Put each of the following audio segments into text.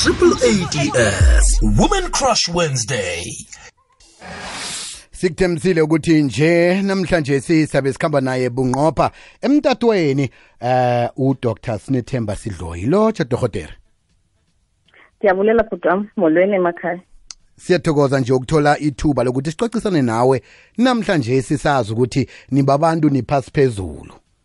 Triple ADS Women Crush Wednesday sikuthembisile ukuthi nje namhlanje sisabe sikhamba naye bunqopha emtatweni eh uh, uDr Sinethemba Sidloyi lo cha dokotela Ndiyabulela bhuti wam molweni emakhaya siyathokoza nje ukuthola ithuba lokuthi sicocisane nawe namhlanje sisazi ukuthi nibabantu niphasi phezulu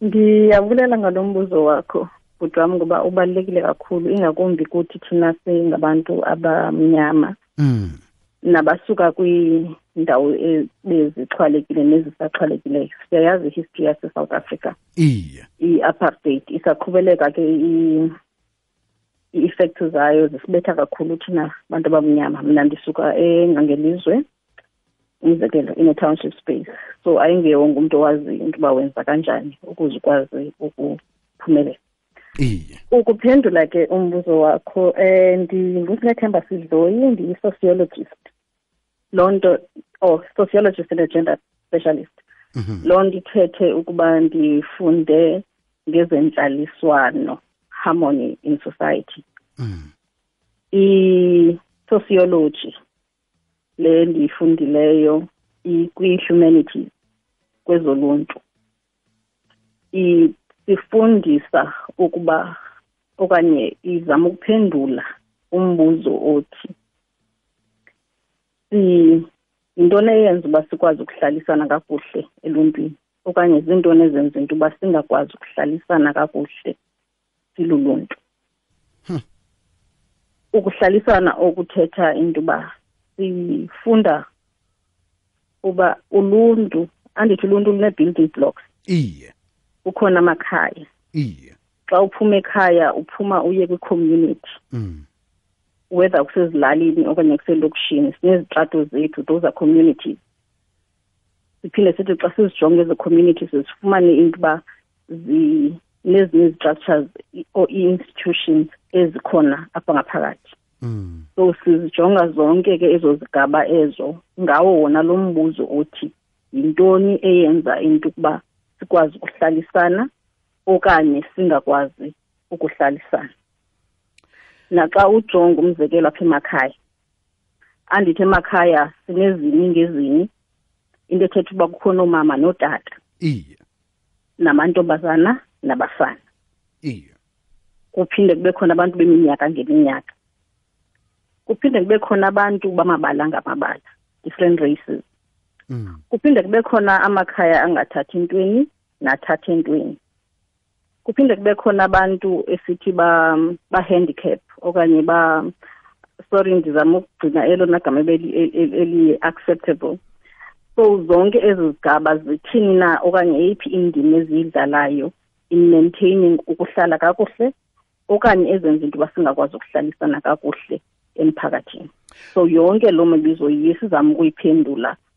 ndiyabulela ngalo mbuzo wakho bhuti wam ngoba ubalulekile kakhulu ingakumbi kuthi thina singabantu abamnyama mm. nabasuka kwiindawo bezixhwalekile nezisaxhwalekileyo siyayazi ihistory yase-south africa i-apartheid isaqhubeleka ke i-effect zayo zisibetha kakhulu thina bantu abamnyama mna ndisuka engangelizwe umzekelo in a township space so ayingewonke umntu owazi into uba wenza kanjani ukuze ukwazi ukuphumelela ukuphendula ke umbuzo wakho um ndingusinethemba sidloyi ndiyi-sociologist loo nto oh sociologist and a gender specialist mhm. loo nto ithethe ukuba ndifunde ngezentlaliswano harmony in society mhm. i-sociology le ndiyifundileyo ikwi-humanities kwezoluntu isifundisa ukuba okanye izama ukuphendula umbuzo othi yintoni eyenza uba sikwazi ukuhlalisana kakuhle eluntwini okanye zintoni ezenza into uba singakwazi ukuhlalisana kakuhle siluluntu hmm. ukuhlalisana okuthetha into uba sifunda uba uluntu andithi uluntu lune-building blocks iye kukhona amakhaya iye xa uphuma ekhaya uphuma uye kwi-community mm. whether kusezilalini okanye kuselokishini sinezitrato zethu those are communities siphinde sithi xa sizijonge ezo communities zifumane into uba nezinye izi-structures or i-institutions ezikhona apha ngaphakathi mm. so sizijonga zonke ke ezo zigaba ezo ngawo wona lo mbuzo othi yintoni eyenza into ukuba sikwazi ukuhlalisana okanye singakwazi ukuhlalisana naxa ujonga umzekelo apha emakhaya andithi emakhaya sinezini ngezini into ethetha uba kukhona oomama nootata iye namantombazana nabafana iye kuphinde kube khona abantu beminyaka ngeminyaka kuphinde kube khona abantu bamabala ngamabala different races mm. kuphinde kube khona amakhaya angathathi ntweni nathatha entweni kuphinde kube khona abantu esithi ba-handicap okanye ba sorry ndizama ukugcina elona gama eli-acceptable so zonke ezi zigaba zithini na okanye yeyiphi indima eziyidlalayo in maintaining ukuhlala kakuhle okanye ezenza into uba singakwazi ukuhlalisana kakuhle emphakathini so yonke loo mibuzo yiye sizama ukuyiphendula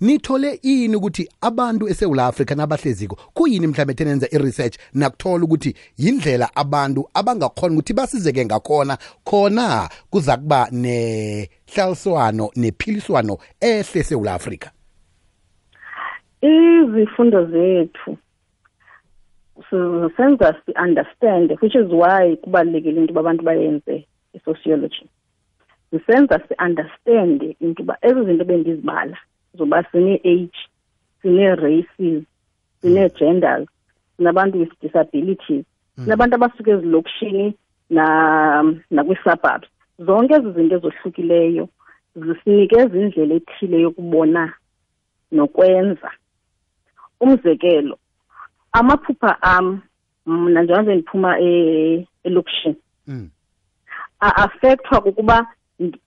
nithole ini ukuthi abantu esewula afrika nabahleziko kuyini mhlawumbe thenenza i-research nakuthola ukuthi yindlela abantu abangakhona ukuthi basizeke ngakhona khona kuza kuba nehlaliswano nephiliswano ehle esewula afrika izifundo zethu senza si-understand which is why kubalulekile into uba abantu bayenze i-sociology zisenza si-understande into uba ezi zinto bendizibala zoba sine-age sinee-races sinee-genders sinabantu with disabilities mm. sinabantu abasuke ezilokishini nakwi-suburbs zonke ezi zinto ezohlukileyo zisinikeza indlela ethile yokubona nokwenza umzekelo amaphupha am mna njengoba sendiphuma e-, elokishini mm. a-affekthwa kukuba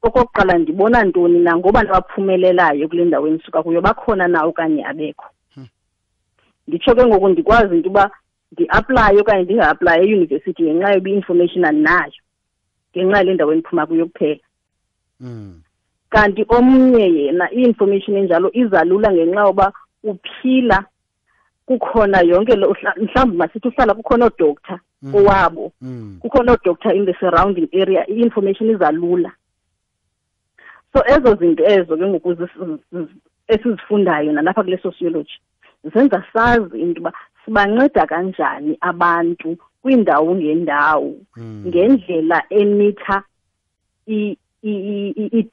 okokuqala ndibona ntoni na ngoba nabaphumelelayo kule ndawo endisuka kuyo bakhona na okanye abekho hmm. nditsho ke ngoku ndikwazi into uba ndiaplaye okanye ndinga-aplaye eyunivesithi ngenxa yoba i-information andinayo ngenxa yale ndawo endiphuma kuyo kuphela hmm. kanti omnye yena i-information enjalo izalula ngenxa yoba uphila kukhona yonke lo mhlawumbi masithi uhlala kukhona oodoctor mm. owabo mm. kukhona oodoctor in the surrounding area i-information izalula so ezo zinto ezo ke ngoku esizifundayo nalapha kule sociology zenza sazi into yoba sibanceda kanjani abantu kwiindawo ngeendawo mm. ngendlela emitha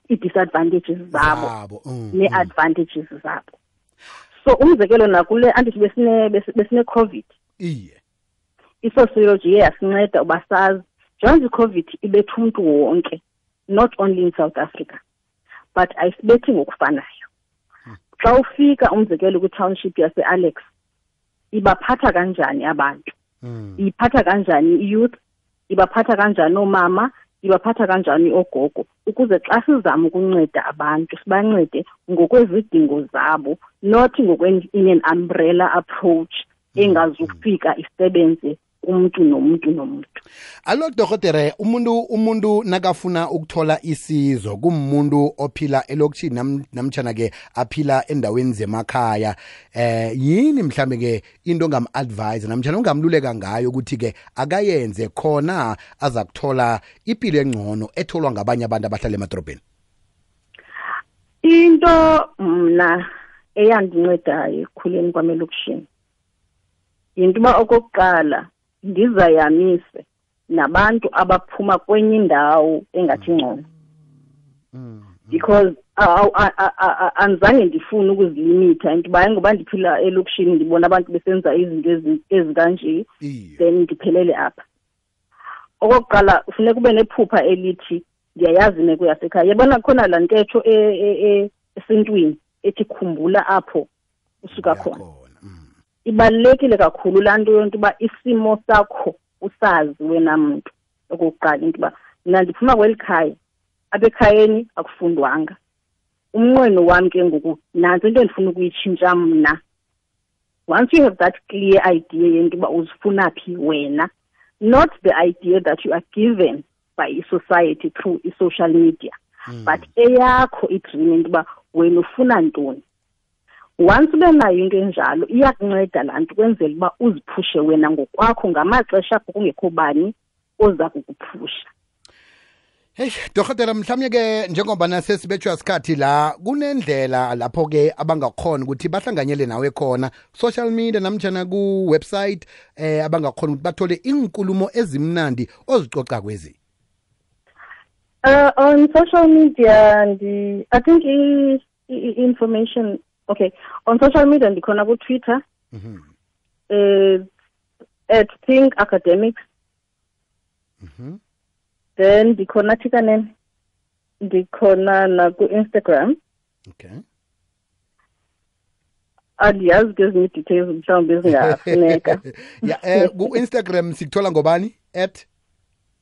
i-disadvantages zabo mm, nee-advantages mm. zabo so umzekelo nakule andithi besine-covid iye i-sociology iye yasinceda uba sazi njengoba i-covid ibetha umntu wonke not only in south africa but ayisibethi ngokufanayo xa ufika umzekelo kwi-township yase-alex ibaphatha kanjani abantu mm. iphatha kanjani iyouth ibaphatha kanjani oomama ibaphatha kanjani oogogo ukuze xa sizama ukunceda abantu sibancede ngokwezidingo zabo not ngokwe-in an umbrella approach engazufika isebenze kumntu nomntu nomntu alo dokotere umuntu umuntu nakafuna ukuthola isizo kumuntu ophila elokishini nam, namtshana ke aphila endaweni zemakhaya eh yini mhlambe ke into ngam-advise namtshana ungamluleka ngayo ukuthi ke akayenze khona aza kuthola ipilo engcono etholwa ngabanye abantu abahlala emadorobheni into mna eyandincedayo ekukhuleni kwamelokishini yinto uba okokuqala ndizayamise nabantu abaphuma kwenye indawo engathi ngcono mm. because andizange ndifune ukuzilimitha into uba ngoba ndiphila elokishini ndibona abantu besenza izinto ezikanje then ndiphelele apha okokuqala funeka ube nephupha elithi ndiyayazi imeko yasekhaya yabona khona laa ntetho e, e, e, esintwini ethi khumbula apho usuka khona mm. ibalulekile kakhulu laa nto yonto uba isimo sakho usazi wena mntu okokuqala into uba mna ndiphuma kweli khaya apha ekhayeni akufundwanga umnqweno wam ke ngoku nantso into endifuna ukuyitshintsha mna once you have that clear idea yento uba uzifuna phi wena not the idea that you are given by i-society through i-social media mm. but eyakho idream into uba wena ufuna ntoni once ube nayo into enjalo iyakunceda laa nto ukwenzela uba uziphushe wena ngokwakho ngamaxesha apho kungekho bani oza kukuphusha Hey dokotela mhlawumnye ke njengoba nasesibetshwa sikhathi la kunendlela lapho ke abangakhona ukuthi bahlanganyele nawe khona social media namjana ku website eh abangakhona ukuthi bathole inkulumo ezimnandi ozicoca kwezi Uh on social media ndi I think i i-information okay on social media ndikhona kutwitter mm -hmm. uh, at think academics mm -hmm. then ndikhona thikaneni ndikhona naku-instagram okay andiyazi ke ezinye i-details mhlawumbi ezingafuneka ya um ku-instagram sikuthola ngobani at